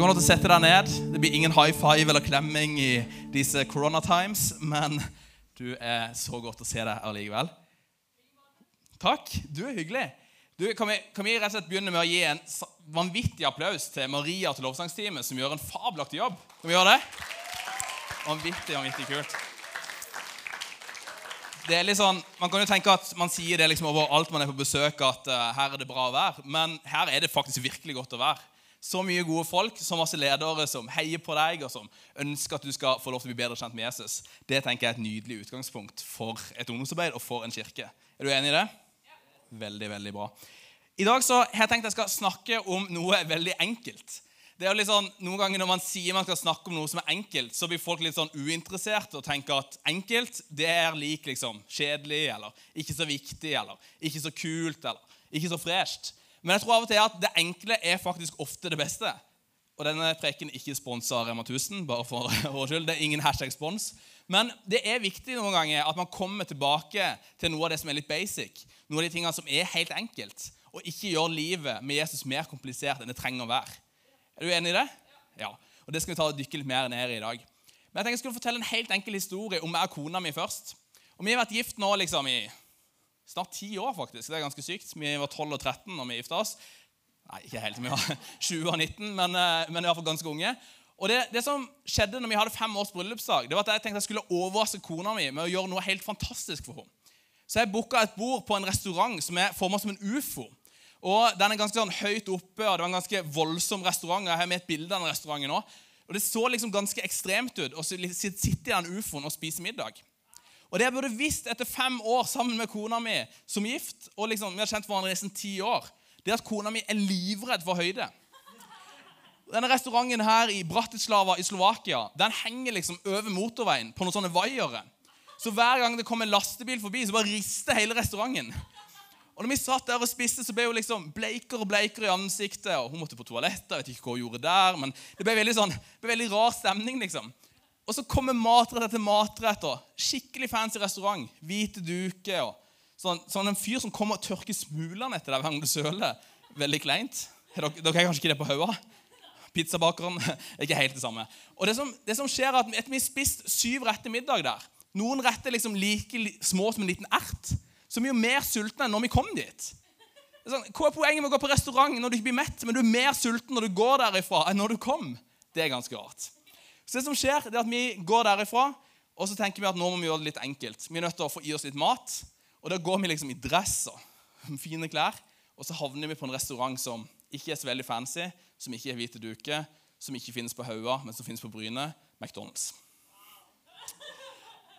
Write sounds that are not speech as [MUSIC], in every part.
kan til å sette deg ned. Det blir ingen high five eller klemming i disse corona times, men du er så godt å se deg allikevel. Takk. Du er hyggelig. Du, kan, vi, kan vi rett og slett begynne med å gi en vanvittig applaus til Maria til lovsangsteamet, som gjør en fabelaktig jobb? Kan vi gjøre det? Vanvittig, vanvittig kult. Det er litt sånn, Man kan jo tenke at man sier det liksom overalt man er på besøk, at uh, her er det bra å være. Men her er det faktisk virkelig godt å være. Så mye gode folk, så masse ledere som heier på deg, og som ønsker at du skal få lov til å bli bedre kjent med Jesus. Det tenker jeg er et nydelig utgangspunkt for et ungdomsarbeid og for en kirke. Er du enig i det? Veldig, veldig bra. I dag så har jeg tenkt jeg skal snakke om noe veldig enkelt. Det er jo litt sånn, Noen ganger når man sier man skal snakke om noe som er enkelt, så blir folk litt sånn uinteresserte og tenker at enkelt det er lik liksom kjedelig eller ikke så viktig eller ikke så kult eller ikke så fresht. Men jeg tror av og til at det enkle er faktisk ofte det beste. Og denne preken ikke sponsa Rema 1000, bare for [LAUGHS] vår skyld. Det er ingen hashtag spons. Men det er viktig noen ganger at man kommer tilbake til noe av det som er litt basic. Noe av de tingene som er helt enkelt. Og ikke gjør livet med Jesus mer komplisert enn det trenger å være. Er du enig i det? Ja. Og det skal vi ta og dykke litt mer ned i i dag. Men jeg tenkte jeg skulle fortelle en helt enkel historie om meg og kona mi først. Og Vi har vært gift nå liksom i snart ti år, faktisk. Det er ganske sykt. Vi var 12 og 13 når vi gifta oss. Nei, ikke helt. Vi var [LAUGHS] 20 og 19, men, eh, men fall ganske unge. Og det, det som skjedde når vi hadde fem års bryllupsdag, det var at jeg tenkte jeg skulle overraske kona mi med å gjøre noe helt fantastisk for henne. Så jeg booka et bord på en restaurant som er formet som en ufo. Og Den er ganske sånn høyt oppe, og det var en ganske voldsom restaurant. Jeg har med et bilde av den restauranten også. Og Det så liksom ganske ekstremt ut å sitte i den ufoen og spise middag. Og det jeg burde visst etter fem år sammen med kona mi som gift, og liksom, vi har kjent hverandre i ti år, det er at kona mi er livredd for høyde. Denne restauranten her i Bratislava i Slovakia den henger liksom over motorveien på noen sånne vaiere. Så hver gang det kommer en lastebil forbi, så bare rister hele restauranten. Og når vi satt der og spiste, så ble hun liksom bleikere og bleikere i ansiktet. og Hun måtte på toalettet. jeg vet ikke hva hun gjorde der, men Det ble veldig, sånn, det ble veldig rar stemning. liksom. Og så kommer matrett etter matrett. Skikkelig fancy restaurant. Hvite duker. og sånn, sånn En fyr som kommer og tørker smulene etter deg hver gang. Veldig kleint. Dere, dere er kanskje ikke det på hodet? Pizzabakeren er [LAUGHS] ikke helt det samme. Og det som, det som skjer er at Etter vi har spist syv retter middag der Noen retter liksom like li- små som en liten ert. Så vi er mer sultne enn når vi kom dit. Er Sånn, hva er poenget med å gå på restaurant når du ikke blir mett, men du er mer sulten når du går derifra enn når du kom? Det er ganske rart. Så det som skjer, det er at vi går derifra, og så tenker vi at nå må vi gjøre det litt enkelt. Vi er nødt til å få i oss litt mat, og da går vi liksom i dress og [LAUGHS] fine klær, og så havner vi på en restaurant som ikke er så veldig fancy, som ikke er hvite duker, som ikke finnes på Haua, men som finnes på Bryne, McDonald's.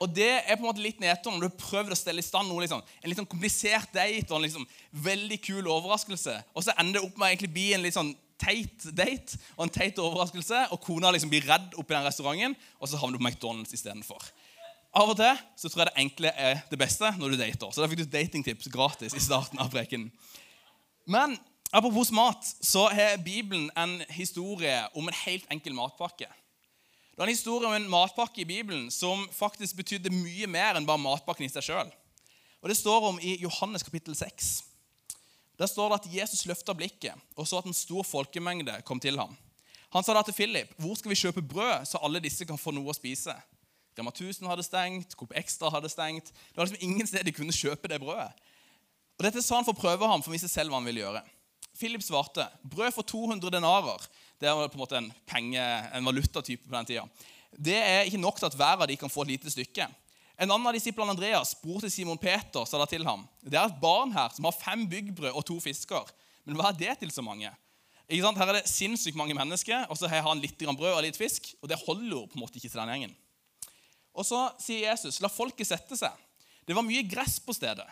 Og det er på en måte litt nedtur når du har prøvd å stelle i stand noe liksom, en litt sånn komplisert date og en liksom veldig kul overraskelse, og så ender det opp med å bli en litt sånn teit date og en teit overraskelse, og kona liksom blir redd oppi den restauranten, og så havner du på McDonald's istedenfor. Av og til så tror jeg det enkle er det beste når du dater. Så da fikk du datingtips gratis i starten av preken. Men apropos mat, så har Bibelen en historie om en helt enkel matpakke. Det er en historie om en matpakke i Bibelen som faktisk betydde mye mer enn bare matpakken i seg sjøl. Det står om i Johannes kapittel 6. Der står det at Jesus løfta blikket og så at en stor folkemengde kom til ham. Han sa da til Philip, 'Hvor skal vi kjøpe brød, så alle disse kan få noe å spise?' Rema 1000 hadde stengt, Coop Extra hadde stengt. Det var liksom ingen sted de kunne kjøpe det brødet. Og Dette sa han for å prøve ham, for å vise selv hva han ville gjøre. Philip svarte, 'Brød for 200 denarer.' Det var på en måte en, penge, en valutatype på den tida. Det er ikke nok til at hver av de kan få et lite stykke. En annen av disiplene, Andreas, bror til Simon Peter, sa da til ham, 'Det er et barn her som har fem byggbrød og to fisker.' Men hva er det til så mange? Ikke sant? Her er det sinnssykt mange mennesker, og så har han litt brød og litt fisk. Og det holder jo på en måte ikke til den gjengen. Og så sier Jesus, 'La folket sette seg'. Det var mye gress på stedet.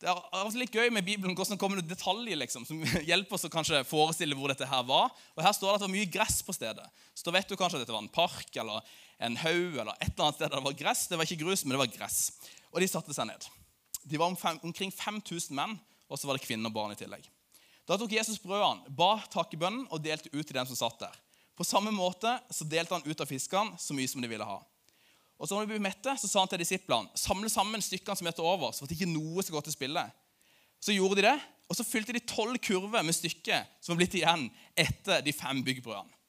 Det er litt gøy med Bibelen hvordan kommer det detaljer liksom, som [LAUGHS] hjelper oss å kanskje forestille hvor dette her var. Og Her står det at det var mye gress på stedet. Så da vet du kanskje at dette var en park eller en haug eller et eller annet sted der det var gress. Det var ikke grus, men det var gress. Og de satte seg ned. De var om fem, omkring 5000 menn, og så var det kvinner og barn i tillegg. Da tok Jesus brødene, ba takkebønnen og delte ut til dem som satt der. På samme måte så delte han ut av fiskene så mye som de ville ha. Og så når de ble mette, så sa han til disiplene samle sammen stykkene som er over, så at ikke noe skal gå til spille. Så gjorde de det, og så fylte de tolv kurver med stykker som var blitt igjen etter de fem byggbrødene.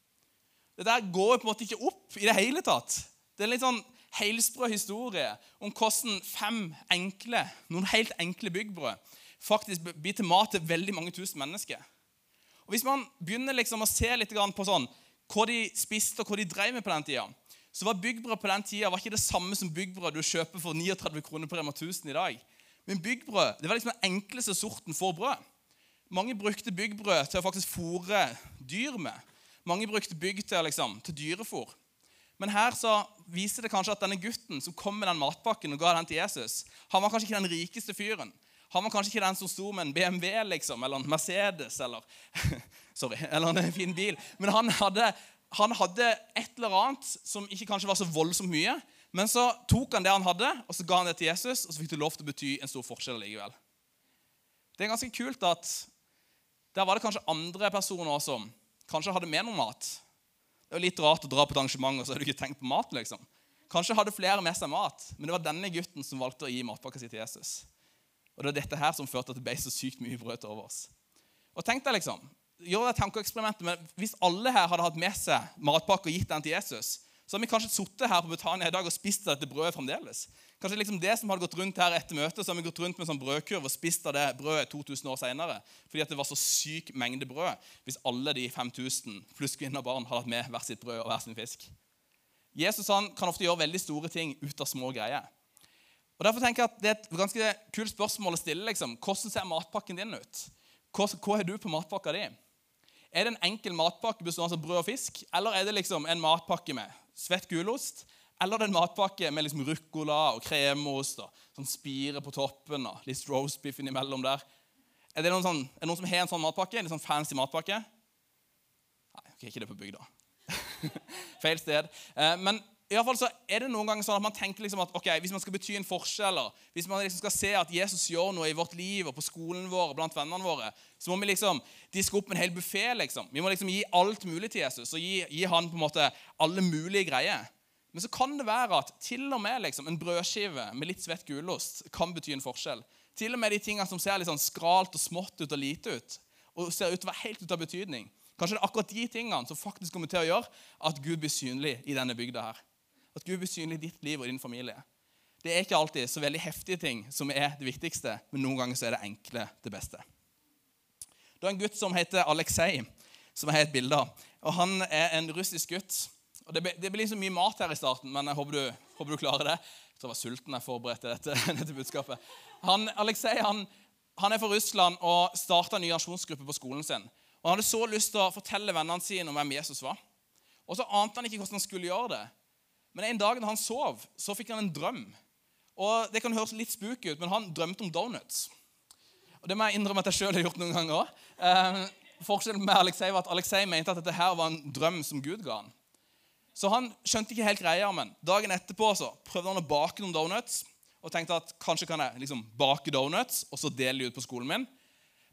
Det der går på en måte ikke opp i det hele tatt. Det er en litt sånn helsprø historie om hvordan fem enkle, noen helt enkle byggbrød faktisk blir til mat til veldig mange tusen mennesker. Og Hvis man begynner liksom å se litt på sånn, hva de spiste og hva de drev med på den tida, så var byggbrød på den tida var ikke det samme som byggbrød du kjøper for 39 kroner på Rema 1000 i dag. Men byggbrød det var liksom den enkleste sorten for brød. Mange brukte byggbrød til å faktisk fôre dyr med. Mange brukte bygg til, liksom, til dyrefôr. Men her så viser det kanskje at denne gutten som kom med den matpakken og ga den til Jesus, han var kanskje ikke den rikeste fyren. Han var kanskje ikke den som sto med en BMW liksom, eller en Mercedes eller, [LAUGHS] sorry, eller en fin bil. Men han hadde, han hadde et eller annet som ikke kanskje var så voldsomt mye. Men så tok han det han hadde, og så ga han det til Jesus, og så fikk det lov til å bety en stor forskjell likevel. Det er ganske kult at der var det kanskje andre personer som kanskje hadde med noe mat. Det er litt rart å dra på et arrangement og så har du ikke tenkt på mat. liksom. Kanskje hadde flere med seg mat, men det var denne gutten som valgte å gi matpakka si til Jesus. Og det var dette her som førte at det ble så sykt mye brød til overs. Og tenk deg liksom, gjør det tankeeksperimentet, men Hvis alle her hadde hatt med seg matpakke og gitt den til Jesus, så hadde vi kanskje sittet her på Betania i dag og spist dette brødet fremdeles. Kanskje liksom det som hadde gått rundt her etter møtet, så har vi gått rundt med en sånn brødkurv og spist av det brødet 2000 år senere, fordi at det var så syk mengde brød hvis alle de 5000 pluss kvinner og barn hadde hatt med hvert sitt brød og hver sin fisk. Jesus han kan ofte gjøre veldig store ting ut av små greier. Og derfor tenker jeg at Det er et ganske kult spørsmål å stille. liksom. Hvordan ser matpakken din ut? Hva, hva har du på matpakka di? Er det en enkel matpakke bestående av brød og fisk, eller er det liksom en matpakke med svett gulost? Eller er en matpakke med liksom ruccola og kremost og sånn spire på toppen og litt roastbiff innimellom der? Er det noen, sånn, er det noen som har en sånn matpakke? En sånn fancy matpakke? Nei, ok, ikke det på bygda. [LAUGHS] Feil sted. Eh, men i alle fall så er det noen ganger sånn at man tenker liksom at ok, hvis man skal bety en forskjell, hvis man liksom skal se at Jesus gjør noe i vårt liv og på skolen vår og blant vennene våre, så må vi liksom diske opp en hel buffé. Liksom. Vi må liksom gi alt mulig til Jesus og gi, gi, han på en måte alle mulige greier. Men så kan det være at til og med liksom, en brødskive med litt svett gulost kan bety en forskjell. Til og med de tingene som ser litt sånn skralt og smått ut og lite ut, og ser ut til å være helt ut av betydning. Kanskje det er akkurat de tingene som faktisk kommer til å gjøre at Gud blir synlig i denne bygda her. At Gud blir synlig i ditt liv og din familie. Det er ikke alltid så veldig heftige ting som er det viktigste, men noen ganger så er det enkle det beste. Det er en gutt som heter Aleksej, som jeg har et bilde av. Og Han er en russisk gutt. Og Det, det blir så mye mat her i starten, men jeg håper du, håper du klarer det. Jeg tror jeg var sulten jeg forberedte dette, [LAUGHS] dette budskapet. Han, Alexei han, han, er fra Russland og starta ny aksjonsgruppe på skolen sin. Og Han hadde så lyst til å fortelle vennene sine om hvem Jesus var. Og så ante han ikke hvordan han skulle gjøre det. Men en dag da han sov, så fikk han en drøm. Og Det kan høres litt spooky ut, men han drømte om donuts. Og Det må jeg innrømme at jeg sjøl har gjort noen ganger òg. Eh, forskjellen med Alexei var at Alexei mente at dette her var en drøm som Gud ga han. Så han skjønte ikke helt greia, men dagen etterpå så prøvde han å bake noen donuts. Og tenkte at kanskje kan jeg liksom bake donuts og så dele de ut på skolen min.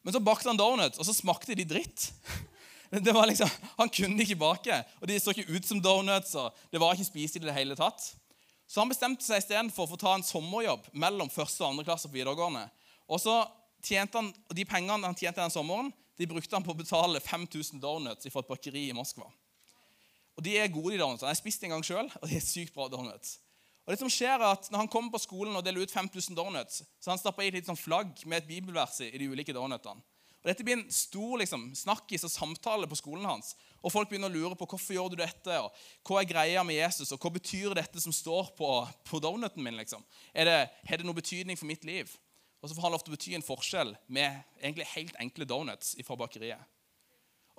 Men så bakte han donuts, og så smakte de dritt. [LAUGHS] Det var liksom, Han kunne ikke bake, og de så ikke ut som donuts. og det var ikke spiselig i det hele tatt. Så han bestemte seg istedenfor for å ta en sommerjobb mellom første og andre klasse på videregående. Og så tjente han, De pengene han tjente den sommeren, de brukte han på å betale 5000 donuts fra et bakeri i Moskva. Og De er gode, de donutsene. Jeg har spist en gang sjøl, og de er sykt bra donuts. Og det som skjer er at Når han kommer på skolen og deler ut 5000 donuts, så han stapper i et litt sånn flagg med et bibelvers i de ulike donutene. Og Dette blir en stor liksom, snakkis og samtale på skolen hans. Og Folk begynner å lure på hvorfor gjør du dette, og hva er greia med Jesus, og hva betyr dette som står på, på donuten min. liksom? Er det, Har det noe betydning for mitt liv? Og så får han lov til å bety en forskjell med egentlig helt enkle donuts fra bakeriet.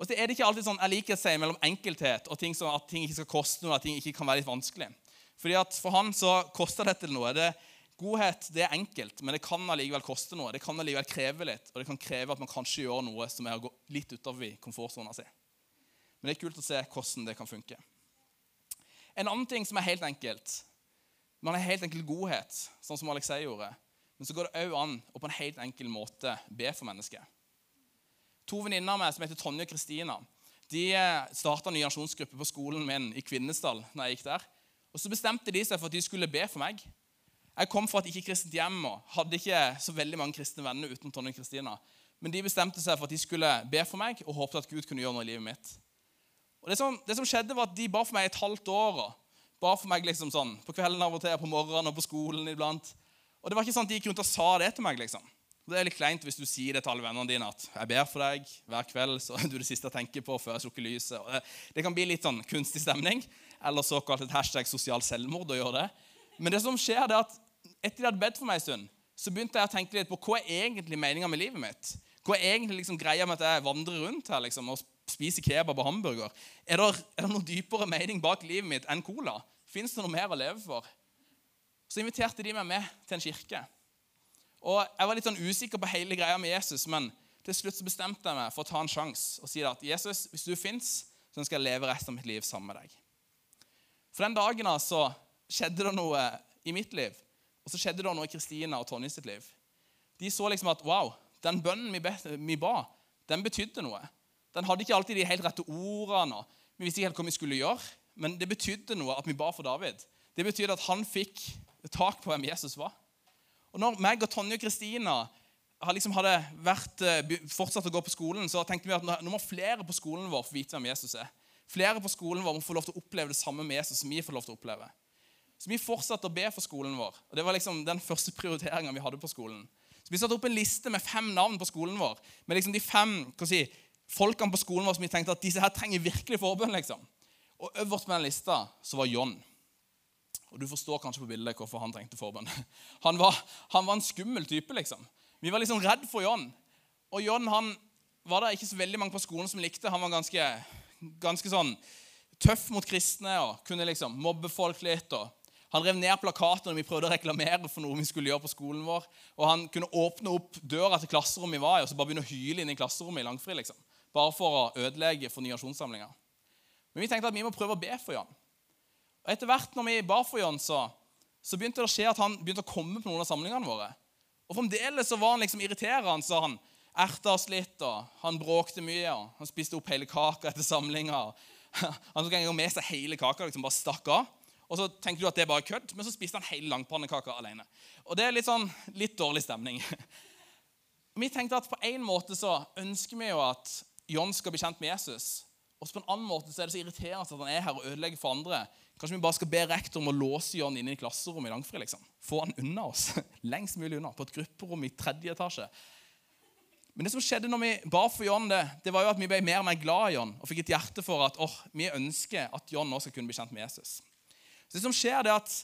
Og så er det ikke alltid sånn jeg liker seg mellom enkelthet og ting som, at ting ikke skal koste noe, at ting ikke kan være litt vanskelig. Fordi at For han så koster dette noe. Det, Godhet det er enkelt, men det kan allikevel koste noe. Det kan allikevel kreve litt, og det kan kreve at man kanskje gjør noe som er å gå litt utover komfortsona si. Men det er kult å se hvordan det kan funke. En annen ting som er helt enkelt Man har helt enkel godhet, sånn som Alexei gjorde. Men så går det òg an å på en helt enkel måte be for mennesket. To venninner av meg som heter Tonje og Kristina, de starta en ny aksjonsgruppe på skolen min i Kvinesdal. når jeg gikk der. Og Så bestemte de seg for at de skulle be for meg. Jeg kom fra et ikke-kristent hjem og hadde ikke så veldig mange kristne venner uten Tonje og Kristina. Men de bestemte seg for at de skulle be for meg og håpet at Gud kunne gjøre noe i livet mitt. Og det som, det som, skjedde, var at de ba for meg et halvt år. og ba for meg liksom sånn, På kvelden av og til, på morgenen og på skolen iblant. Og det var ikke sånn at De gikk rundt og sa det til meg. liksom. Det er litt kleint hvis du sier det til alle vennene dine at 'jeg ber for deg hver kveld', så er du det siste jeg tenker på før jeg slukker lyset. Det kan bli litt sånn kunstig stemning, eller såkalt et hashtag sosial selvmord å gjøre det. Men det som skjer det er at etter de hadde bedt for meg en stund, så begynte jeg å tenke litt på hva er egentlig meninga med livet mitt. Hva er egentlig liksom greia med at jeg vandrer rundt her liksom, og spiser kebab og hamburger? Er det, er det noe dypere mening bak livet mitt enn cola? Fins det noe mer å leve for? Så inviterte de meg med til en kirke. Og Jeg var litt sånn usikker på hele greia med Jesus, men til slutt så bestemte jeg meg for å ta en sjanse og si at Jesus, hvis du fins, så skal jeg leve resten av mitt liv sammen med deg. For den dagen altså, skjedde det noe i mitt liv, og så skjedde det noe i Kristina og Tonje sitt liv. De så liksom at wow, den bønnen vi, be, vi ba, den betydde noe. Den hadde ikke alltid de helt rette ordene. Vi visste ikke helt hva vi skulle gjøre, men det betydde noe at vi ba for David. Det betydde at han fikk tak på hvem Jesus var. Og når meg og Tonje og Kristina liksom hadde vært, eh, fortsatt å gå på skolen, så tenkte vi at nå må flere på skolen vår få vite hvem Jesus er. Flere på skolen vår må få lov til å oppleve det samme med Jesus som vi får lov til å oppleve. Så vi fortsatte å be for skolen vår. og Det var liksom den første [LAUGHS] prioriteringa vi hadde på skolen. Så Vi satte opp en liste med fem navn på skolen vår. Med liksom de fem si, folkene på skolen vår som vi tenkte at disse her trenger virkelig forbønn. liksom. Og Øverst på den lista så var John. Og Du forstår kanskje på bildet hvorfor han trengte forbønn. [LAUGHS] Han var, han var en skummel type. liksom. Vi var liksom redd for John. Og John han var det ikke så veldig mange på skolen som likte. Han var ganske, ganske sånn tøff mot kristne og kunne liksom mobbe folk litt. og han rev ned plakater når vi prøvde å reklamere for noe vi skulle gjøre på skolen vår. Og han kunne åpne opp døra til klasserommet vi var i, og så bare begynne å hyle inn i klasserommet i langfri. liksom. Bare for å ødelegge fornyasjonssamlinga. Men vi tenkte at vi må prøve å be for Jan. Og Etter hvert når vi ba for John, så, så begynte det å skje at han begynte å komme på noen av samlingene våre. Og Fremdeles så var han liksom irriterende. så Han erta oss litt, og han bråkte mye. og Han spiste opp hele kaka etter samlinga. [LAUGHS] Han tok en gang med seg hele kaka liksom bare stakk av. Og så tenker du at det er bare kødd, men så spiste han hele langpannekaka alene. Og det er litt sånn litt dårlig stemning. [LAUGHS] Vi tenkte at på en måte så ønsker vi jo at John skal bli kjent med Jesus. Og så på en annen måte så er det så irriterende at han er her og ødelegger for andre. Kanskje vi bare skal be rektor om å låse John inne i klasserommet i Langfri. liksom. Få han unna oss. [LAUGHS] Lengst mulig unna. På et grupperom i tredje etasje. Men det som skjedde når vi ba for John, det, det var jo at vi ble mer og mer glad i John og fikk et hjerte for at oh, vi ønsker at John nå skal kunne bli kjent med Jesus. Så det som skjer det at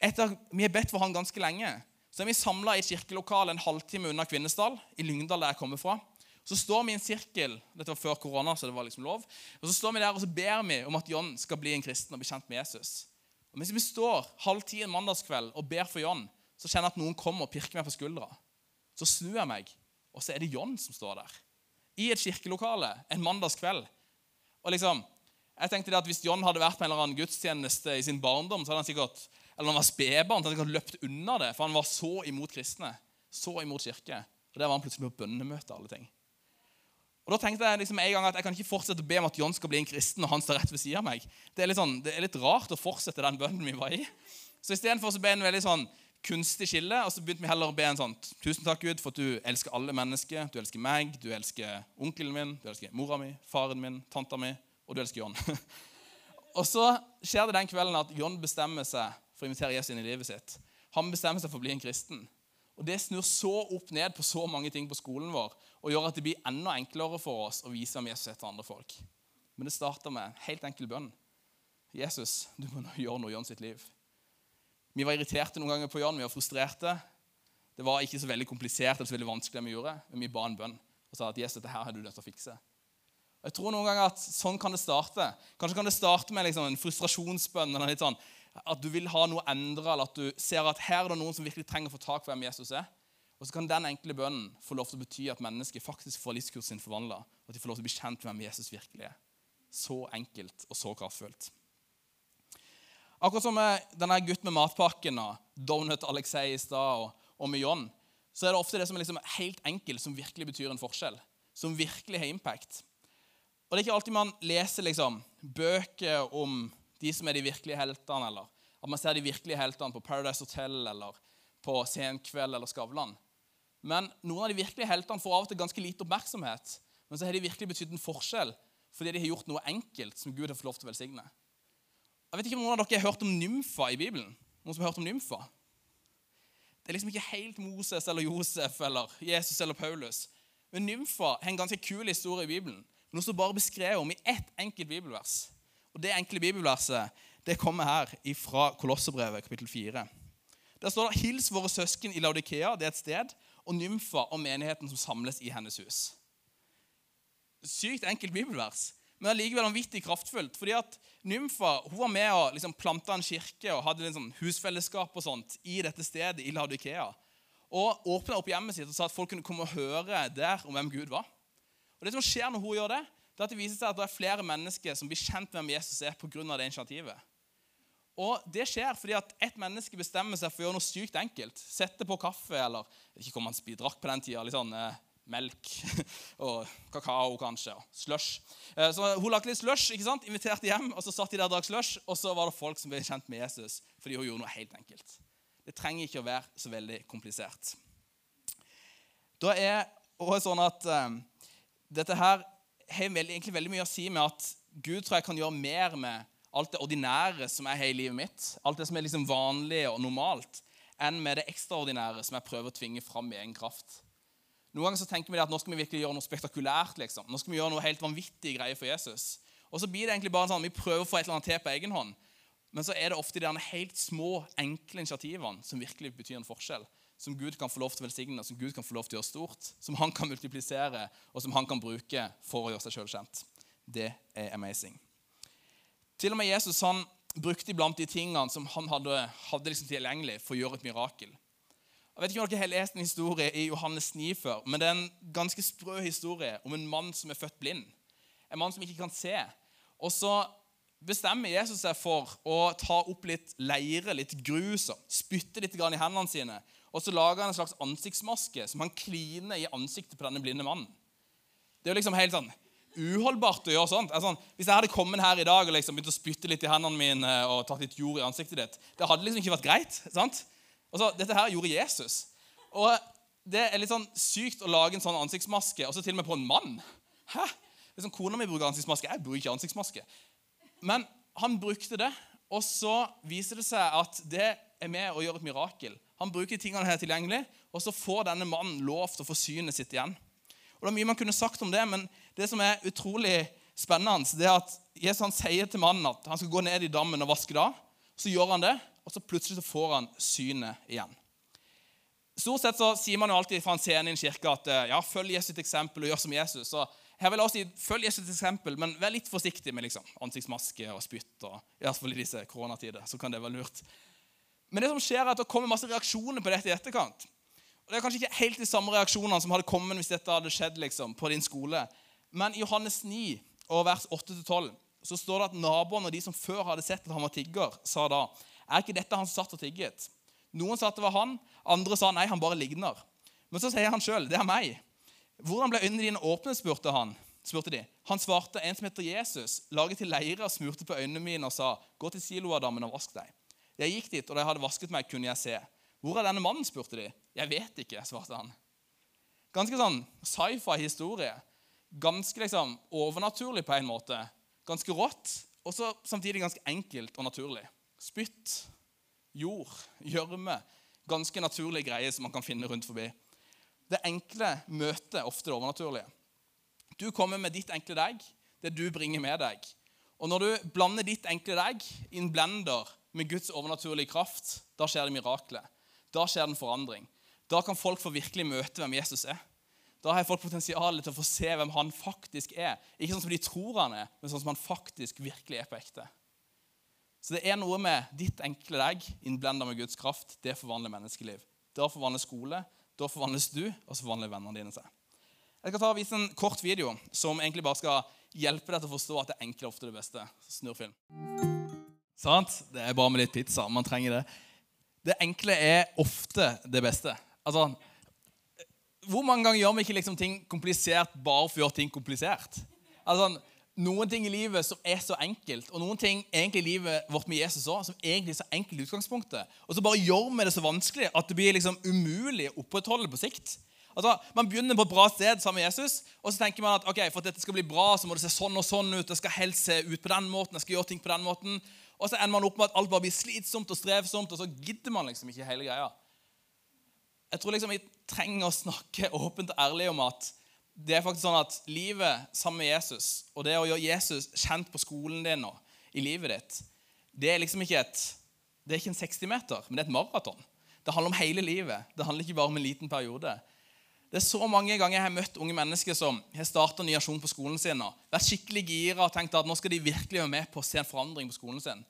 Etter vi har bedt for han ganske lenge, så er vi samla i et kirkelokal en halvtime unna Kvinesdal, i Lyngdal, der jeg kommer fra. Så står vi i en sirkel dette var før korona, så det var liksom lov, og så står vi der og så ber vi om at John skal bli en kristen og bli kjent med Jesus. Og Mens vi står halv ti en mandagskveld og ber for John, så kjenner jeg at noen kommer og pirker meg på skuldra. Så snur jeg meg, og så er det John som står der. I et kirkelokale en mandagskveld. Og liksom, jeg tenkte det at Hvis John hadde vært på en eller annen gudstjeneste i sin barndom, så hadde han sikkert eller han var spedbarn, hadde han løpt unna det, for han var så imot kristne. Så imot kirke. Og Der var han plutselig på bønnemøte. alle ting. Og da tenkte Jeg liksom en gang at jeg kan ikke fortsette å be om at John skal bli en kristen, og han står rett ved siden av meg. Det er litt, sånn, det er litt rart å fortsette den bønnen vi var i. Så Istedenfor ble en veldig sånn kunstig skille, og så begynte vi heller å be en sånn Tusen takk, Gud, for at du elsker alle mennesker. Du elsker meg, du elsker onkelen min, du elsker mora mi, faren min, tanta mi og du elsker John. [LAUGHS] og så skjer det den kvelden at John bestemmer seg for å invitere Jesus inn i livet sitt. Han bestemmer seg for å bli en kristen. Og Det snur så opp ned på så mange ting på skolen vår og gjør at det blir enda enklere for oss å vise om Jesus til andre folk. Men det starter med en helt enkel bønn. Jesus, du må nå gjøre noe i Jørn sitt liv. Vi var irriterte noen ganger på Jørn, vi var frustrerte. Det var ikke så veldig komplisert eller så veldig vanskelig det vi gjorde, men vi ba en bønn og sa at Jesus, dette her har du nødt til å fikse. Og jeg tror noen ganger at Sånn kan det starte. Kanskje kan det starte med liksom en frustrasjonsbønn. eller litt sånn, At du vil ha noe endra, eller at du ser at her er det noen som virkelig trenger å få tak på hvem Jesus er. Og så kan den enkle bønnen få lov til å bety at mennesket faktisk får livskursen sin forvandla. At de får lov til å bli kjent med hvem Jesus virkelig er. Så enkelt og så kraftfullt. Akkurat som med denne gutten med matpakken og Donut Alexei i stad og, og med John, så er det ofte det som er liksom helt enkelt, som virkelig betyr en forskjell. Som virkelig har impact. Og det er ikke alltid man leser liksom, bøker om de som er de virkelige heltene, eller at man ser de virkelige heltene på Paradise Hotel eller på Senkveld eller Skavlan. Men noen av de virkelige heltene får av og til ganske lite oppmerksomhet. Men så har de virkelig betydd en forskjell fordi de har gjort noe enkelt som Gud har fått lov til å velsigne. Jeg vet ikke om noen av dere har hørt om nymfa i Bibelen. Noen som har hørt om nymfa? Det er liksom ikke helt Moses eller Josef eller Jesus eller Paulus. Men nymfa har en ganske kul historie i Bibelen. Noe som bare beskrevet om i ett enkelt bibelvers. Og Det enkle bibelverset det kommer her fra Kolosserbrevet, kapittel 4. Der står det 'Hils våre søsken i Laudikea', det er et sted, og nymfa og menigheten som samles i hennes hus. Sykt enkelt bibelvers men allikevel vanvittig kraftfullt. fordi at Nymfa hun var med og liksom planta en kirke og hadde liksom husfellesskap og sånt i dette stedet i Laudikea. Og åpna opp hjemmet sitt og sa at folk kunne komme og høre der om hvem Gud var. Og Det som skjer når hun gjør det, det er at det viser seg at det er flere mennesker som blir kjent med hvem Jesus er pga. det initiativet. Og Det skjer fordi at ett menneske bestemmer seg for å gjøre noe sykt enkelt. Sette på kaffe eller ikke kom man drakk på den tida, litt sånn, eh, melk [LAUGHS] og kakao kanskje, og slush. Eh, så Hun lagde litt slush, ikke sant? inviterte hjem, og så satt de der og drakk slush. Og så var det folk som ble kjent med Jesus fordi hun gjorde noe helt enkelt. Det trenger ikke å være så veldig komplisert. Da er også sånn at eh, Dette her har egentlig veldig mye å si med at Gud tror jeg kan gjøre mer med alt det ordinære som er hele livet mitt, alt det som er liksom vanlig og normalt, enn med det ekstraordinære som jeg prøver å tvinge fram i egen kraft. Noen ganger så tenker vi at nå skal vi virkelig gjøre noe spektakulært. liksom. Nå skal vi gjøre noe helt vanvittig greie for Jesus. Og så blir det egentlig bare sånn, Vi prøver å få et eller annet til på egen hånd. Men så er det ofte de helt små, enkle initiativene som virkelig betyr en forskjell. Som Gud kan få lov til å velsigne, som Gud kan få lov til å gjøre stort. Som han kan multiplisere, og som han kan bruke for å gjøre seg sjøl kjent. Det er amazing. Til og med Jesus han brukte iblant de tingene som han hadde, hadde liksom tilgjengelig for å gjøre et mirakel. Jeg vet ikke om dere har lest en historie i Johannes 9 før, men det er en ganske sprø historie om en mann som er født blind. En mann som ikke kan se. Og så bestemmer Jesus seg for å ta opp litt leire, litt grus, og spytte litt i hendene sine. Og så lager han en slags ansiktsmaske som han kliner i ansiktet på denne blinde mannen. Det er jo liksom helt sånn uholdbart å gjøre sånt. Altså, hvis jeg hadde kommet her i dag og liksom begynt å spytte litt i hendene mine og tatt litt jord i ansiktet ditt, det hadde liksom ikke vært greit. sant? Så, Dette her gjorde Jesus. Og Det er litt sånn sykt å lage en sånn ansiktsmaske, og så til og med på en mann. Hæ? Liksom, Kona mi bruker ansiktsmaske. Jeg bruker ikke ansiktsmaske. Men han brukte det, og så viser det seg at det er med å gjøre et mirakel. Han bruker tingene her tilgjengelig, og så får denne mannen lov til å få synet sitt igjen. Og Det er mye man kunne sagt om det, men det som er utrolig spennende, det er at Jesus han sier til mannen at han skal gå ned i dammen og vaske da. Så gjør han det, og så plutselig så får han synet igjen. Stort sett så sier man jo alltid fra en scene i en kirke at eh, ja, følg Jesus eksempel og gjør som Jesus. Så her vil jeg også si, Følg Jesus eksempel, men vær litt forsiktig med liksom, ansiktsmaske og spytt. og i hvert fall i disse koronatider, så kan det være lurt. Men det som skjer er at det kommer masse reaksjoner på dette i etterkant. Og Det er kanskje ikke helt de samme reaksjonene som hadde kommet hvis dette hadde skjedd liksom, på din skole. Men i Johannes 9, og vers 8-12, så står det at naboene og de som før hadde sett at han var tigger, sa da er ikke dette han som satt og tigget? Noen sa at det var han, andre sa nei, han bare ligner. Men så sier han sjøl, det er meg. Hvordan ble øynene dine åpne? spurte han. spurte de. Han svarte, en som heter Jesus, laget til leire, og smurte på øynene mine og sa, gå til Siloadammen og vask deg. Jeg gikk dit, og da jeg hadde vasket meg, kunne jeg se. Hvor er denne mannen? spurte de. Jeg vet ikke, svarte han. Ganske sånn sci-fi-historie. Ganske liksom overnaturlig på en måte. Ganske rått, og så samtidig ganske enkelt og naturlig. Spytt, jord, gjørme. Ganske naturlige greier som man kan finne rundt forbi. Det enkle møter ofte det overnaturlige. Du kommer med ditt enkle deg, det du bringer med deg. Og når du blander ditt enkle deg i en blender med Guds overnaturlige kraft, da skjer det mirakler. Da skjer det en forandring. Da kan folk få virkelig møte hvem Jesus er. Da har folk potensial til å få se hvem han faktisk er. Ikke sånn som de tror han er, men sånn som han faktisk virkelig er på ekte. Så det er noe med ditt enkle deg innblenda med Guds kraft. Det forvandler menneskeliv. Da forvandler skole, da forvandles du, og så forvandler vennene dine seg. Jeg skal ta og vise en kort video som egentlig bare skal hjelpe deg til å forstå at det enkle er ofte det beste. Snurrfilm. Sant? Det er bare med litt pizza. Man trenger det. Det enkle er ofte det beste. Altså, Hvor mange ganger gjør vi ikke liksom ting komplisert bare for å gjøre ting komplisert? Altså, noen ting i livet som er så enkelt, og noen ting egentlig i livet vårt med Jesus også, som egentlig er så enkelt i utgangspunktet. Og så bare gjør vi det så vanskelig at det blir liksom umulig å opprettholde på sikt. Altså, Man begynner på et bra sted sammen med Jesus, og så tenker man at ok, for at dette skal bli bra, så må det se sånn og sånn ut. det skal helst se ut på den måten, jeg skal gjøre ting på den måten. Og så ender man opp med at alt bare blir slitsomt og strevsomt, og så gidder man liksom ikke hele greia. Jeg tror liksom vi trenger å snakke [LAUGHS] åpent og ærlig om at det er faktisk sånn at livet sammen med Jesus, og det å gjøre Jesus kjent på skolen din og i livet ditt, det er liksom ikke et det er ikke en 60-meter, men det er et maraton. Det handler om hele livet. Det handler ikke bare om en liten periode. Det er så mange ganger jeg har møtt unge mennesker som har starta ny aksjon på skolen sin og vært skikkelig gira og tenkt at nå skal de virkelig være med på å se en forandring på skolen sin.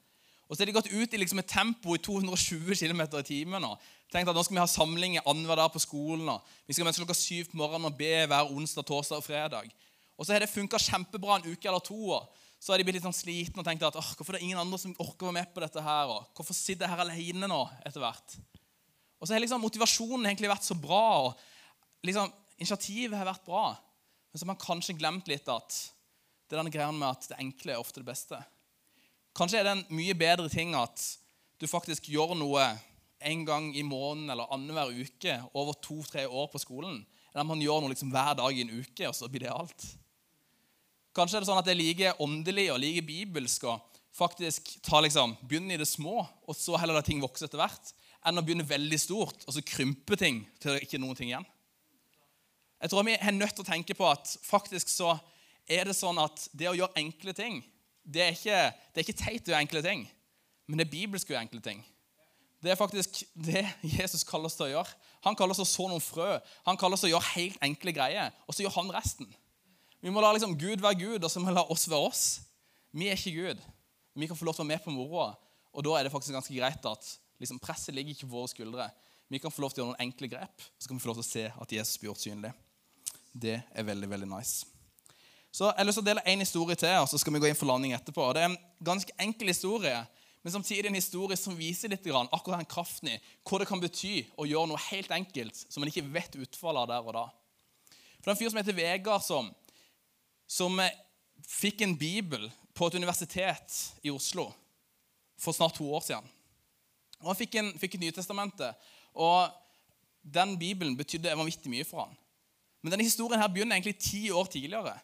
Og så har de gått ut i liksom et tempo i 220 km i timen og at nå skal vi ha samlinger annenhver dag på skolen. Vi skal møtes klokka syv på morgenen og be hver onsdag, torsdag og fredag. Og så har det funka kjempebra en uke eller to. og så har de blitt litt sånn slitne og tenkt at hvorfor er det ingen andre som orker å være med på dette her, og hvorfor sitter jeg her alene nå etter hvert? Og så har liksom motivasjonen egentlig vært så bra, og liksom, initiativet har vært bra. Men så har man kanskje glemt litt at det er denne greia med at det enkle er ofte det beste. Kanskje er det en mye bedre ting at du faktisk gjør noe en gang i måneden eller annenhver uke over to-tre år på skolen, enn at man gjør noe liksom hver dag i en uke, og så blir det alt. Kanskje er det sånn at det er like åndelig og like bibelsk å faktisk ta liksom, begynne i det små, og så heller la ting vokse etter hvert, enn å begynne veldig stort og så krympe ting til det ikke er noen ting igjen. Jeg tror vi er nødt til å tenke på at faktisk så er det sånn at det å gjøre enkle ting, det er ikke, det er ikke teit å gjøre enkle ting, men det er bibelsk å gjøre enkle ting. Det er faktisk det Jesus kaller oss til å gjøre. Han kaller oss til å så noen frø. Han kaller oss til å gjøre helt enkle greier, og så gjør han resten. Vi må la liksom Gud være Gud, og så må vi la oss være oss. Vi er ikke Gud. Vi kan få lov til å være med på moroa. Og da er det faktisk ganske greit at liksom, presset ligger ikke på våre skuldre. Vi kan få lov til å gjøre noen enkle grep, og så kan vi få lov til å se at Jesus blir gjort synlig. Det er veldig, veldig nice. Så Jeg har lyst til å dele én historie til, og så skal vi gå inn for landing etterpå. Det er en ganske enkel historie, men samtidig en historie som viser litt grann, akkurat den kraften i hva det kan bety å gjøre noe helt enkelt som man ikke vet utfallet av der og da. For det er en fyr som heter Vegard, som som fikk en bibel på et universitet i Oslo for snart to år siden. Og Han fikk, en, fikk et Nytestamentet, og den bibelen betydde vanvittig mye for han. Men denne historien her begynner egentlig ti år tidligere.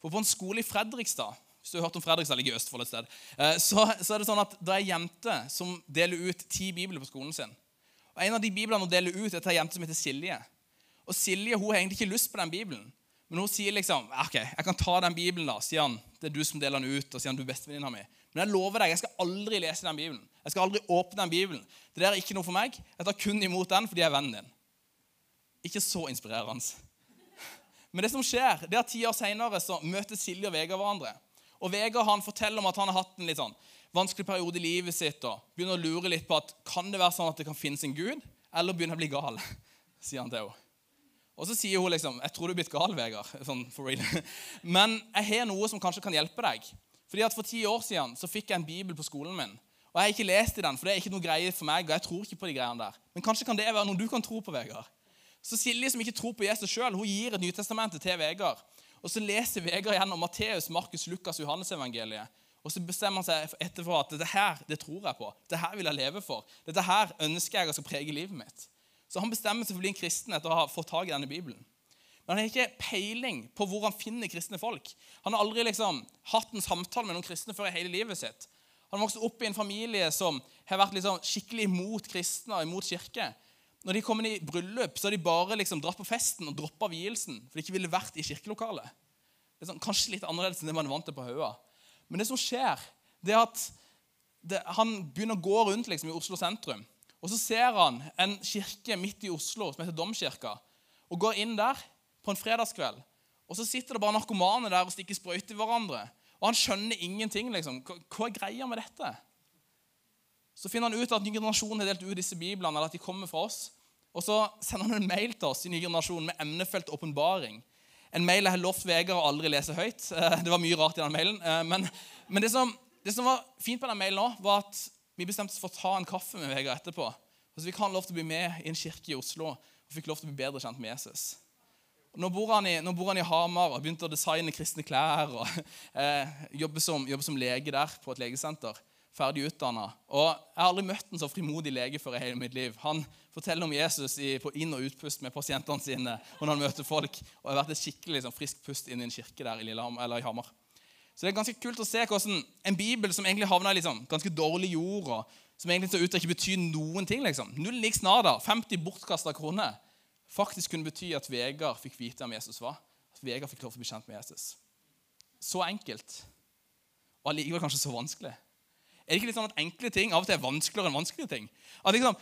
For På en skole i Fredrikstad hvis du har hørt om Fredrikstad ligger i Østfold et sted, eh, så, så, er det sånn at det er ei jente som deler ut ti bibler på skolen sin. Og En av de biblene hun deler ut, er til ei jente som heter Silje. Og Silje hun har egentlig ikke lyst på den bibelen. Men hun sier liksom ok, jeg kan ta den Bibelen, da, sier han. Det er du som deler den ut. og sier han, du er bestevenninna mi. Men jeg lover deg, jeg skal aldri lese den Bibelen. Jeg skal aldri åpne den Bibelen. Det der er ikke noe for meg. Jeg tar kun imot den fordi jeg er vennen din. Ikke så inspirerende. Men det som skjer, det er at ti år seinere møter Silje og Vegard hverandre. Og Vegard han forteller om at han har hatt en litt sånn vanskelig periode i livet sitt og begynner å lure litt på at kan det være sånn at det kan finnes en Gud, eller begynner jeg å bli gal, [LAUGHS] sier han til henne. Og så sier hun liksom 'Jeg tror du er blitt gal, Vegard.' [LAUGHS] Sånn for real. [LAUGHS] Men jeg har noe som kanskje kan hjelpe deg. Fordi at For ti år siden så fikk jeg en bibel på skolen min. Og Jeg har ikke lest i den, for det er ikke noe greie for meg. og jeg tror ikke på de greiene der. Men kanskje kan det være noe du kan tro på, Vegard. Så Silje, som ikke tror på Jesus sjøl, gir et Nytestamentet til Vegard. Og Så leser Vegard gjennom Matteus, Markus, Lukas Johannes-evangeliet. Og så bestemmer han seg etterpå at dette her, det tror jeg på. Dette her vil jeg leve for. Dette her ønsker jeg skal prege livet mitt. Så han bestemmer seg for å bli en kristen etter å ha fått tak i denne Bibelen. Men han har ikke peiling på hvor han finner kristne folk. Han har aldri liksom hatt en samtale med noen kristne før i hele livet sitt. Han vokste opp i en familie som har vært liksom skikkelig imot kristne og imot kirke. Når de kommer i bryllup, så har de bare liksom dratt på festen og droppa vielsen. For de ikke ville vært i kirkelokalet. Det er sånn, kanskje litt annerledes enn det man er vant til på Haua. Men det som skjer, det er at det, han begynner å gå rundt liksom, i Oslo sentrum. Og så ser han en kirke midt i Oslo som heter Domkirka, og går inn der på en fredagskveld. Og så sitter det bare narkomane der og stikker sprøyter i hverandre. Og han skjønner ingenting. liksom. Hva er greia med dette? Så finner han ut at ny generasjon har delt ut disse biblene, eller at de kommer fra oss. Og så sender han en mail til oss i ny generasjon med emnefelt åpenbaring. En mail jeg har lovt Vegard å aldri lese høyt. Eh, det var mye rart i den mailen. Eh, men, men det, som, det, som, var fint på den mailen nå, var at vi bestemte oss for å ta en kaffe med Vegard etterpå. Og så fikk han lov til å bli med i en kirke i Oslo og fikk lov til å bli bedre kjent med Jesus. Nå bor, i, nå bor han i, Hamar og begynte å designe kristne klær og eh, jobbe, som, jobber, som, lege der på et legesenter. Ferdig utdanna. Og jeg har aldri møtt en så frimodig lege før i hele mitt liv. Han forteller om Jesus i, på inn- og utpust med pasientene sine når han møter folk. Og jeg har vært et skikkelig liksom, friskt pust inn i en kirke der i, Lillehammer, eller i Hamar. Så det er ganske kult å se hvordan en bibel som egentlig havna i liksom, ganske dårlig jord, og som egentlig ser ut til ikke betyr noen ting, liksom. null lik nada, 50 bortkasta kroner, faktisk kunne bety at Vegard fikk vite hvem Jesus var. At Vegard fikk lov til å bli kjent med Jesus. Så enkelt. Og allikevel kanskje så vanskelig. Er det ikke litt sånn at enkle ting av og til er vanskeligere enn vanskelige ting? Liksom,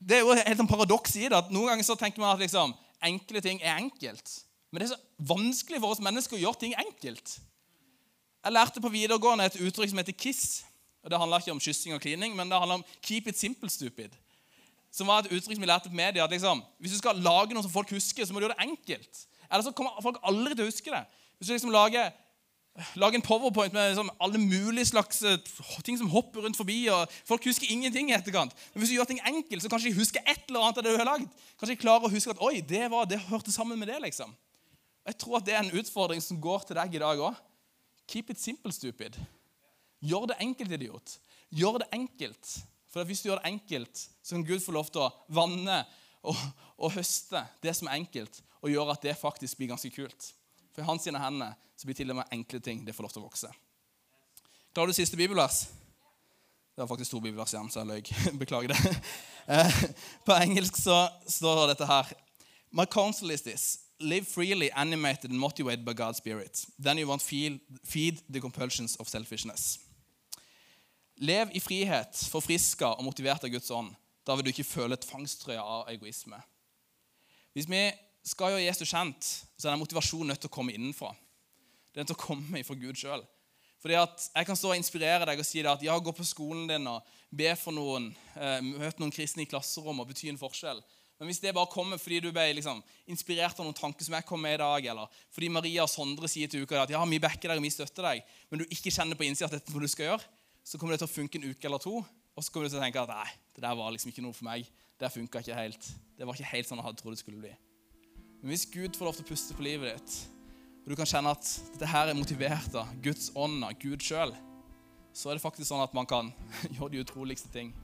det er jo helt sånn paradoks i det. at Noen ganger så tenker man at liksom, enkle ting er enkelt. Men det er så vanskelig for oss mennesker å gjøre ting enkelt. Jeg lærte på videregående et uttrykk som heter KISS. og Det handler ikke om kyssing og klining, men det handler om 'keep it simple, stupid'. Som var et uttrykk som vi lærte på media. at liksom, Hvis du skal lage noe som folk husker, så må du gjøre det enkelt. Eller så kommer folk aldri til å huske det. Hvis du liksom lager Lage en powerpoint med liksom alle mulige slags eh, ting som hopper rundt forbi. og Folk husker ingenting i etterkant. Men hvis du gjør ting enkelt, så kanskje de husker et eller annet av det du har lagd. Kanskje de klarer å huske at oi, det, var, det hørte sammen med det. liksom. Jeg tror at det er en utfordring som går til deg i dag òg. Keep it simple, stupid. Gjør det enkelt, idiot. Gjør det enkelt. For hvis du gjør det enkelt, så kan Gud få lov til å vanne og, og høste det som er enkelt, og gjøre at det faktisk blir ganske kult. For i hans sine hender så blir til og med enkle ting det får lov til å vokse. Klarer du siste bibelvers? Det var faktisk to bibelvers igjen, så jeg løy. [LAUGHS] Beklager det. Eh, på engelsk så står det dette her. My counsel is this. Live freely, animated and motivated by God's spirit. Then you won't feel, feed the compulsions of selfishness. Lev i frihet, forfriska og motivert av Guds ånd. Da vil du ikke føle tvangstrøya av egoisme. Hvis vi skal gjøre Jesus kjent, så er den motivasjonen nødt til å komme innenfra. Det er nødt til å komme fra Gud sjøl. Fordi at Jeg kan stå og inspirere deg og si deg at ja, gå på skolen din og be for noen, Møt møte noen kristne i klasserommet og bety en forskjell. Men hvis det bare kommer fordi du ble liksom, inspirert av noen tanker som jeg kom med i dag, eller fordi Maria og Sondre sier til uka at ja, vi backer deg og vi støtter deg, men du ikke kjenner på innsida at dette er noe du skal gjøre, så kommer det til å funke en uke eller to. Og så kommer du til å tenke at nei, det der var liksom ikke noe for meg. Det funka ikke helt. Det var ikke helt sånn jeg hadde trodd det skulle bli. Men hvis Gud får lov til å puste på livet ditt, og du kan kjenne at dette her er motivert av Guds ånd, av Gud sjøl, så er det faktisk sånn at man kan [LAUGHS] gjøre de utroligste ting.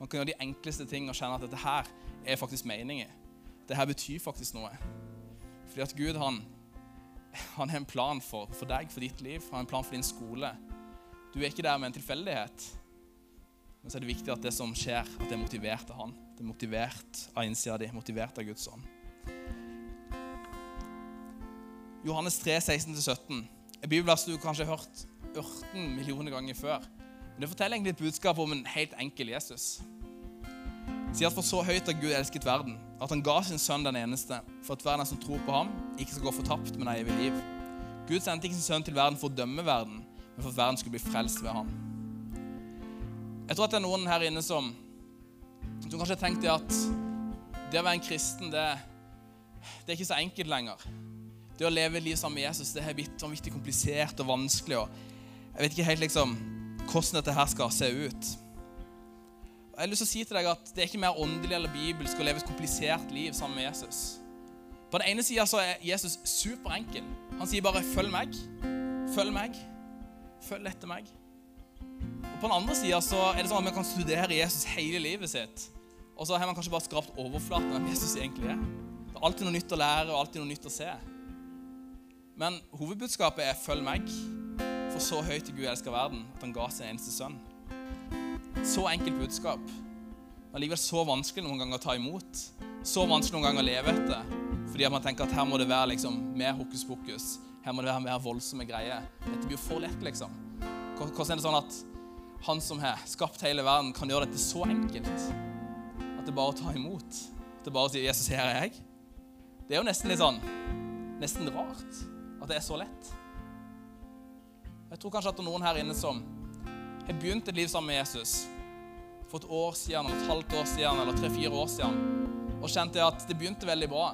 Man kan gjøre de enkleste ting og kjenne at dette her er faktisk meningen. Det her betyr faktisk noe. Fordi at Gud han, [LAUGHS] han har en plan for, for deg, for ditt liv. Han har en plan for din skole. Du er ikke der med en tilfeldighet. Men så er det viktig at det som skjer, at det er motivert av han. Det er motivert av innsida di, motivert av Guds ånd. Johannes 3, 16-17. En bibelvers du kanskje har hørt 18 millioner ganger før. Men det forteller egentlig et budskap om en helt enkel Jesus. Det sier at For så høyt har Gud elsket verden, at han ga sin sønn den eneste, for at verden som tror på ham, ikke skal gå fortapt, men ha evig liv. Gud sendte ikke sin sønn til verden for å dømme verden, men for at verden skulle bli frelst ved ham. Jeg tror at det er noen her inne som, som kanskje har tenkt at det å være en kristen, det, det er ikke så enkelt lenger. Det å leve liv sammen med Jesus det har blitt vanvittig komplisert og vanskelig. og Jeg vet ikke helt liksom hvordan dette her skal se ut. Jeg har lyst til å si til deg at Det er ikke mer åndelig eller bibelsk å leve et komplisert liv sammen med Jesus. På den ene sida er Jesus superenkel. Han sier bare 'følg meg'. Følg meg. Følg etter meg. Og På den andre sida er det sånn at vi kan studere Jesus hele livet sitt. Og så har man kanskje bare skrapt overflaten av Jesus egentlig er. Det er alltid noe nytt å lære og alltid noe nytt å se. Men hovedbudskapet er 'følg meg'. For så høyt Gud elsker verden at han ga sin eneste sønn. Så enkelt budskap. Men likevel så vanskelig noen ganger å ta imot. Så vanskelig noen ganger å leve etter. Fordi at man tenker at her må det være liksom mer hokus pokus. Her må det være mer voldsomme greier. Dette blir jo for lett, liksom. Hvordan er det sånn at han som har skapt hele verden, kan gjøre dette så enkelt? At det er bare å ta imot. At det er bare å si 'Jesus, her er jeg'. Det er jo nesten litt sånn Nesten rart. At det er så lett. Jeg tror kanskje at det er noen her inne som har begynt et liv sammen med Jesus for et år siden, eller et halvt år siden, eller tre-fire år siden, og kjente at det begynte veldig bra.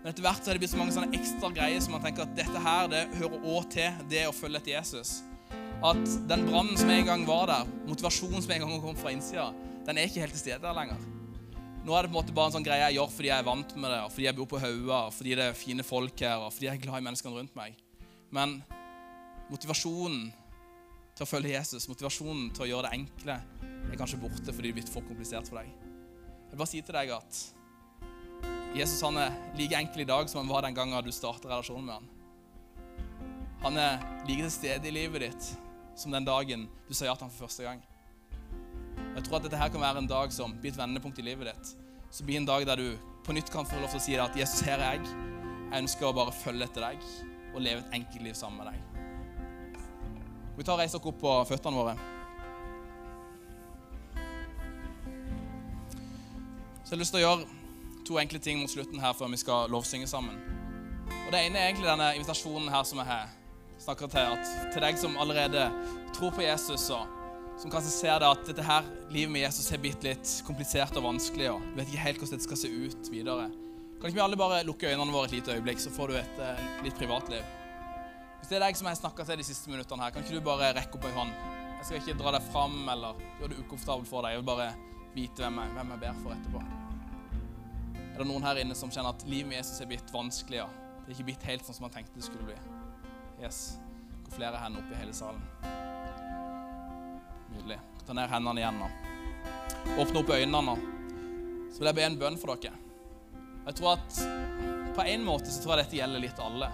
Men etter hvert så har det blitt så mange sånne ekstra greier som man tenker at dette her, det hører òg til det å følge etter Jesus. At den brannen som en gang var der, motivasjonen som en gang kom fra innsida, den er ikke helt til stede der lenger. Nå er det på en måte bare en sånn greie jeg gjør fordi jeg er vant med det, og fordi jeg bor på Haua, og fordi det er fine folk her, og fordi jeg er glad i menneskene rundt meg. Men motivasjonen til å følge Jesus, motivasjonen til å gjøre det enkle, er kanskje borte fordi det er blitt for komplisert for deg. Jeg vil bare si til deg at Jesus han er like enkel i dag som han var den gangen du startet relasjonen med han. Han er like til stede i livet ditt som den dagen du sa ja til ham for første gang. Jeg tror at dette her kan være en dag som blir et vendepunkt i livet ditt. Så blir en dag der du på nytt kan få lov til å si at Jesus, her er jeg. Jeg ønsker å bare følge etter deg og leve et enkelt liv sammen med deg. Vi tar og reiser oss opp på føttene våre. Så jeg har lyst til å gjøre to enkle ting mot slutten her før vi skal lovsynge sammen. Og Det ene er egentlig denne invitasjonen her som jeg snakker til. At til deg som allerede tror på Jesus, og som kanskje ser det at dette her livet med Jesus har blitt litt komplisert og vanskelig, og du vet ikke helt hvordan dette skal se ut videre. Kan ikke vi alle bare lukke øynene våre et lite øyeblikk, så får du et uh, litt privatliv? Hvis det er deg som jeg har snakka til de siste minuttene her, kan ikke du bare rekke opp ei hånd? Jeg skal ikke dra deg fram eller gjøre det ukomfortabelt for deg. Jeg vil bare vite hvem jeg, hvem jeg ber for etterpå. Er det noen her inne som kjenner at livet med Jesus er blitt vanskelig? Ja? Det er ikke blitt helt sånn som man tenkte det skulle bli. Yes. Går flere hender opp i hele salen. Nydelig. Ta ned hendene igjen nå. Åpne opp øynene nå. Så vil jeg be en bønn for dere. Jeg tror at På en måte så tror jeg dette gjelder litt alle.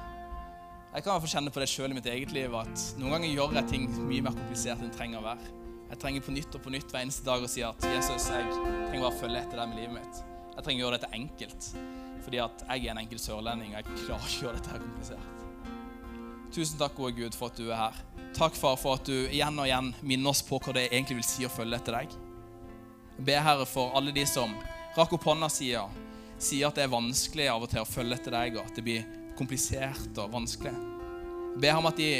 Jeg kan hvert kjenne på det sjøl i mitt eget liv at noen ganger gjør jeg ting mye mer komplisert enn det trenger å være. Jeg trenger på nytt og på nytt hver eneste dag å si at Jesus, jeg trenger bare å følge etter deg med livet mitt. Jeg trenger å gjøre dette enkelt. Fordi at jeg er en enkel sørlending, og jeg klarer ikke å gjøre dette her komplisert. Tusen takk, gode Gud, for at du er her. Takk, far, for at du igjen og igjen minner oss på hva det egentlig vil si å følge etter deg. Jeg ber, Herre, for alle de som rakk opp hånda si og sier at det er vanskelig av og til å følge etter deg, og at det blir komplisert og vanskelig. Jeg ber om at de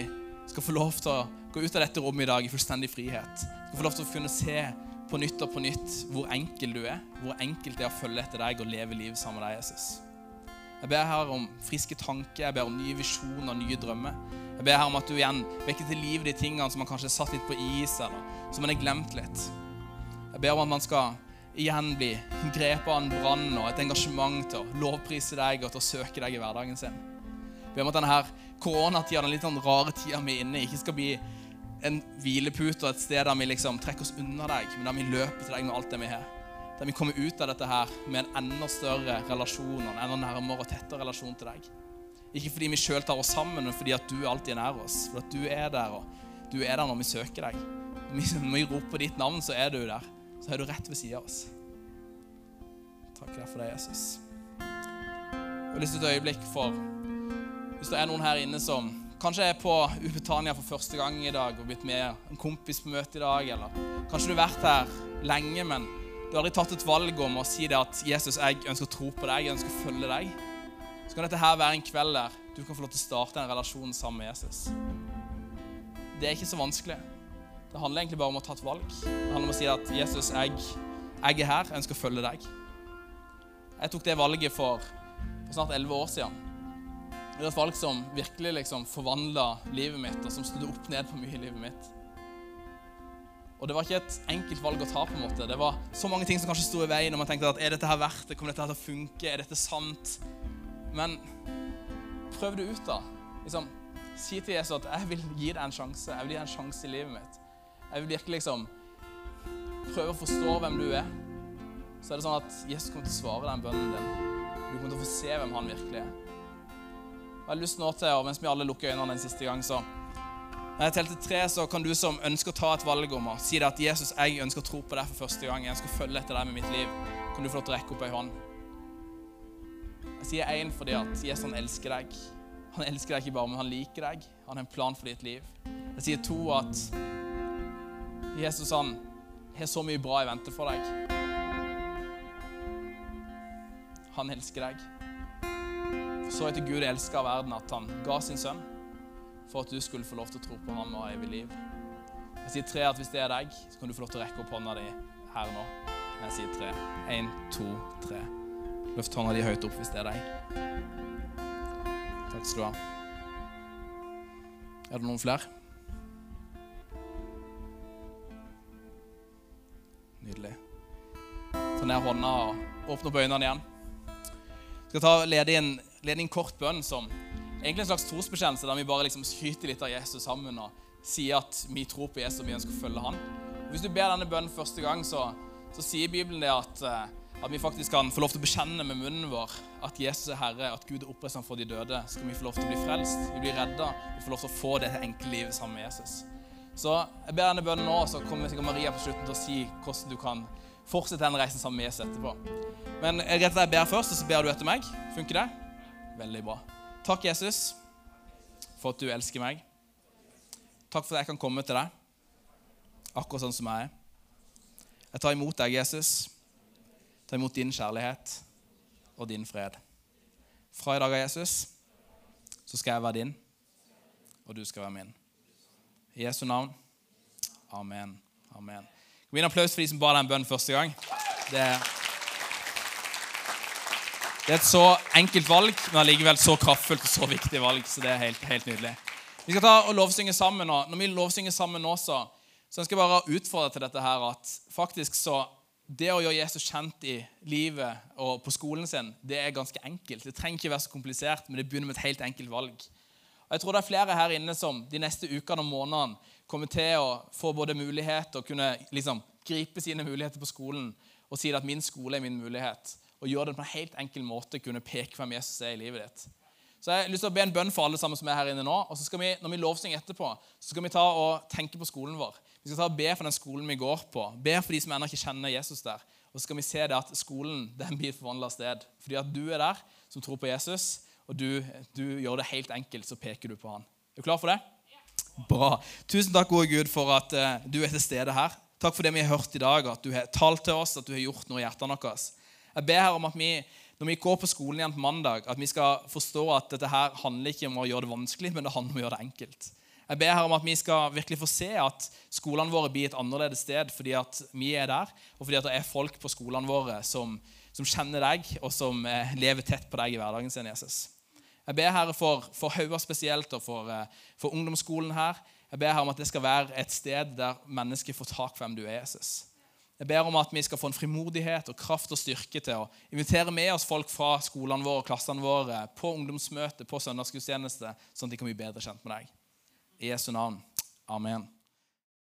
skal få lov til å gå ut av dette rommet i dag i fullstendig frihet. Skal få lov til å kunne se på nytt og på nytt hvor enkel du er, hvor enkelt det er å følge etter deg og leve livet sammen med deg, Jesus. Jeg ber her om friske tanker, jeg ber om nye visjoner, nye drømmer. Jeg ber her om at du igjen vekker til liv de tingene som man kanskje har satt litt på is, eller som man har glemt litt. Jeg ber om at man skal igjen bli grepet av en brann og et engasjement til å lovprise deg og til å søke deg i hverdagen sin. Jeg ber om at denne koronatida, den litt sånn rare tida vi er inne i, ikke skal bli en hvilepute og et sted der vi liksom trekker oss unna deg, men der vi løper til deg med alt det vi har. Der vi kommer ut av dette her med en enda større relasjon og en enda nærmere og tettere relasjon til deg. Ikke fordi vi sjøl tar oss sammen, men fordi at du alltid er nær oss. For at du er der, og du er der når vi søker deg. Når vi roper ditt navn, så er du der. Så er du rett ved sida av oss. Takk for det, Jesus. Jeg har lyst til et øyeblikk for Hvis det er noen her inne som kanskje er på Ubetania for første gang i dag og blitt med en kompis på møte i dag, eller kanskje du har vært her lenge, men du har aldri tatt et valg om å si det at 'Jesus, jeg ønsker å tro på deg, jeg ønsker å følge deg', så kan dette her være en kveld der du kan få lov til å starte en relasjon sammen med Jesus. Det er ikke så vanskelig. Det handler egentlig bare om å ta et valg. Det handler om å si at 'Jesus, jeg, jeg er her, jeg ønsker å følge deg'. Jeg tok det valget for, for snart elleve år siden. Det var et valg som virkelig liksom forvandla livet mitt, og som snudde opp ned på mye i livet mitt. Og det var ikke et enkelt valg å ta. på en måte. Det var så mange ting som kanskje sto i veien, og man tenkte at er dette her verdt det? Kommer dette her til å funke? Er dette sant? Men prøv det ut, da. Liksom, si til Jesus at 'jeg vil gi deg en sjanse'. Jeg vil gi deg en sjanse i livet mitt. Jeg vil virkelig liksom prøve å forstå hvem du er. Så er det sånn at Jesus kommer til å svare den bønnen din. Du kommer til å få se hvem han virkelig er. Og jeg har lyst nå til, og Mens vi alle lukker øynene en siste gang, så når jeg telte tre, så kan du som ønsker å ta et valg om å si det at Jesus, jeg ønsker å tro på deg for første gang, jeg ønsker å følge etter deg med mitt liv, kan du få lov til å rekke opp ei hånd. Jeg sier én fordi at Jesus han elsker deg. Han elsker deg ikke bare, men han liker deg. Han har en plan for ditt liv. Jeg sier to at Jesus han har så mye bra i vente for deg. Han elsker deg. For så etter Gud elska verden at han ga sin sønn for at du skulle få lov til å tro på ham og ha evig liv. Jeg sier tre at hvis det er deg, så kan du få lov til å rekke opp hånda di her nå. Jeg sier tre. Én, to, tre. Løft hånda di høyt opp hvis det er deg. Takk skal du ha. Er det noen flere? Nydelig. Ta ned hånda og åpne opp øynene igjen. Jeg skal ta lede inn, lede inn kort bønn som egentlig en slags trosbekjennelse der vi bare liksom skyter litt av Jesus sammen og sier at vi tror på Jesus og vi ønsker å følge han. Hvis du ber denne bønnen første gang, så, så sier Bibelen det at, eh, at vi faktisk kan få lov til å bekjenne med munnen vår at Jesus er Herre, at Gud er oppreist for de døde. Så kan vi få lov til å bli frelst, vi blir redda, vi får lov til å få det enkle livet sammen med Jesus. Så jeg ber denne bønnen nå, så kommer sikkert Maria på slutten til å si hvordan du kan fortsette den reisen sammen med Jesus etterpå. Men rett og slett jeg ber først, og så ber du etter meg. Funker det? Veldig bra. Takk, Jesus, for at du elsker meg. Takk for at jeg kan komme til deg akkurat sånn som jeg er. Jeg tar imot deg, Jesus. Tar imot din kjærlighet og din fred. Fra i dag av Jesus så skal jeg være din, og du skal være min. I Jesu navn. Amen. Amen. Gi en applaus for de som ba den bønnen første gang. Det, det, er et så enkelt valg, men allikevel så kraftfullt og så viktig valg. Så det er helt, helt nydelig. Vi skal ta og lovsynge sammen nå. Når vi lovsynger sammen nå, så, så skal jeg bare utfordre til dette her at faktisk så det å gjøre Jesus kjent i livet og på skolen sin, det er ganske enkelt. Det trenger ikke være så komplisert, men det begynner med et helt enkelt valg. Og jeg tror det er flere her inne som de neste ukene og månedene kommer til å få både mulighet og kunne liksom, gripe sine muligheter på skolen og si at min skole er min mulighet. Og gjøre det på en helt enkel måte, kunne peke hvem Jesus er i livet ditt. Så jeg har lyst til å be en bønn for alle sammen som er her inne nå. og så skal vi, Når vi lovsynger etterpå, så skal vi ta og tenke på skolen vår. Vi skal ta og be for den skolen vi går på. Be for de som ennå ikke kjenner Jesus der. Og så skal vi se det at skolen den blir forvandla sted. Fordi at du er der som tror på Jesus, og du, du, gjør det helt enkelt, så peker du på han. Er du klar for det? Bra. Tusen takk, gode Gud, for at uh, du er til stede her. Takk for det vi har hørt i dag, at du har talt til oss, at du har gjort noe i hjertene våre. Jeg ber her om at vi når vi går på skolen igjen på mandag, at vi skal forstå at dette her handler ikke om å gjøre det vanskelig, men det handler om å gjøre det enkelt. Jeg ber her om at vi skal virkelig få se at skolene våre blir et annerledes sted fordi at vi er der, og fordi at det er folk på skolene våre som, som kjenner deg, og som eh, lever tett på deg i hverdagen sin, Jesus. Jeg ber Herre for, for Hauga spesielt og for, eh, for ungdomsskolen her. Jeg ber her om at det skal være et sted der mennesker får tak hvem du er, Jesus. Jeg ber om at vi skal få en frimodighet og kraft og styrke til å invitere med oss folk fra skolene våre og klassene våre på ungdomsmøte, på søndagsgudstjeneste, sånn at de kan bli bedre kjent med deg. I Jesu navn. Amen.